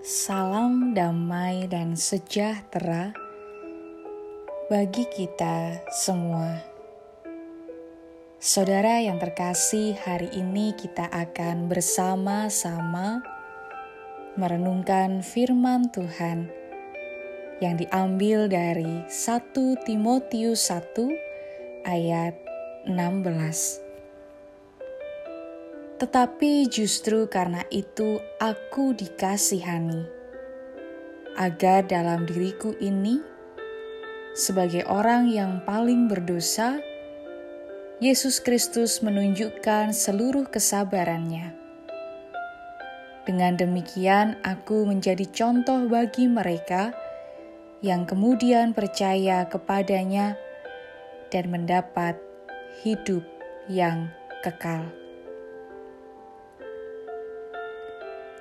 Salam damai dan sejahtera bagi kita semua. Saudara yang terkasih, hari ini kita akan bersama-sama merenungkan firman Tuhan yang diambil dari 1 Timotius 1 ayat 16. Tetapi justru karena itu aku dikasihani, agar dalam diriku ini, sebagai orang yang paling berdosa, Yesus Kristus menunjukkan seluruh kesabarannya. Dengan demikian, aku menjadi contoh bagi mereka yang kemudian percaya kepadanya dan mendapat hidup yang kekal.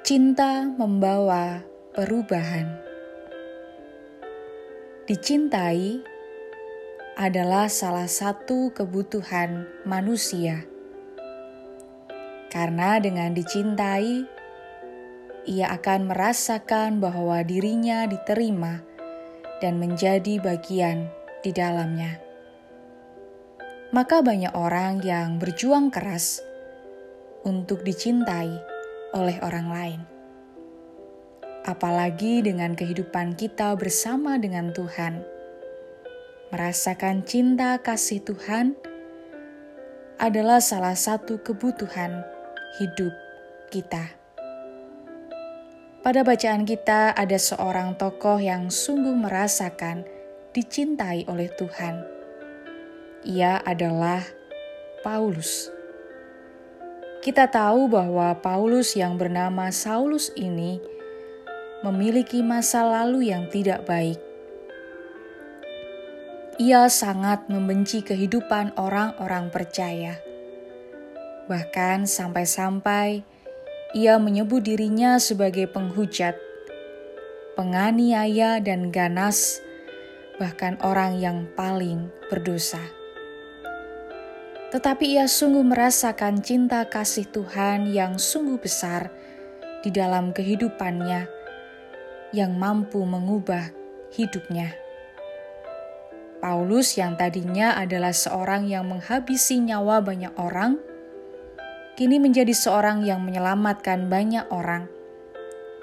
Cinta membawa perubahan. Dicintai adalah salah satu kebutuhan manusia, karena dengan dicintai, ia akan merasakan bahwa dirinya diterima dan menjadi bagian di dalamnya. Maka, banyak orang yang berjuang keras untuk dicintai oleh orang lain. Apalagi dengan kehidupan kita bersama dengan Tuhan, merasakan cinta kasih Tuhan adalah salah satu kebutuhan hidup kita. Pada bacaan kita, ada seorang tokoh yang sungguh merasakan dicintai oleh Tuhan. Ia adalah Paulus. Kita tahu bahwa Paulus yang bernama Saulus ini memiliki masa lalu yang tidak baik. Ia sangat membenci kehidupan orang-orang percaya. Bahkan sampai-sampai ia menyebut dirinya sebagai penghujat, penganiaya dan ganas, bahkan orang yang paling berdosa tetapi ia sungguh merasakan cinta kasih Tuhan yang sungguh besar di dalam kehidupannya, yang mampu mengubah hidupnya. Paulus, yang tadinya adalah seorang yang menghabisi nyawa banyak orang, kini menjadi seorang yang menyelamatkan banyak orang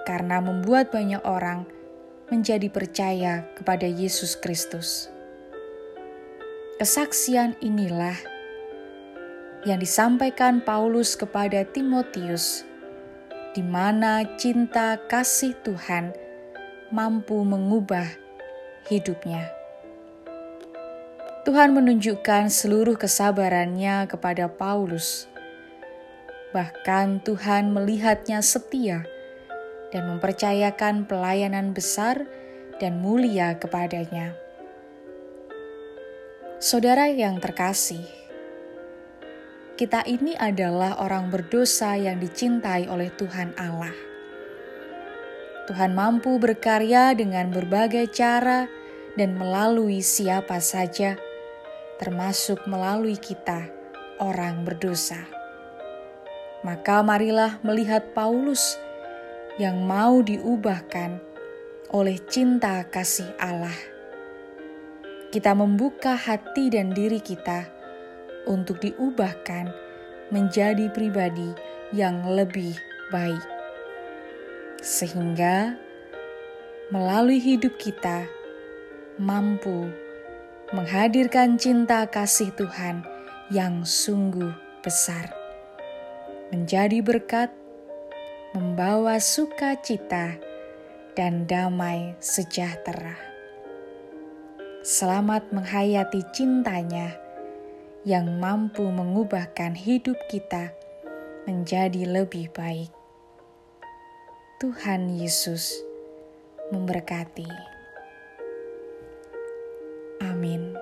karena membuat banyak orang menjadi percaya kepada Yesus Kristus. Kesaksian inilah yang disampaikan Paulus kepada Timotius, di mana cinta kasih Tuhan mampu mengubah hidupnya. Tuhan menunjukkan seluruh kesabarannya kepada Paulus. Bahkan Tuhan melihatnya setia dan mempercayakan pelayanan besar dan mulia kepadanya. Saudara yang terkasih, kita ini adalah orang berdosa yang dicintai oleh Tuhan Allah. Tuhan mampu berkarya dengan berbagai cara dan melalui siapa saja, termasuk melalui kita, orang berdosa. Maka, marilah melihat Paulus yang mau diubahkan oleh cinta kasih Allah. Kita membuka hati dan diri kita untuk diubahkan menjadi pribadi yang lebih baik, sehingga melalui hidup kita mampu menghadirkan cinta kasih Tuhan yang sungguh besar, menjadi berkat, membawa sukacita, dan damai sejahtera. Selamat menghayati cintanya yang mampu mengubahkan hidup kita menjadi lebih baik. Tuhan Yesus memberkati. Amin.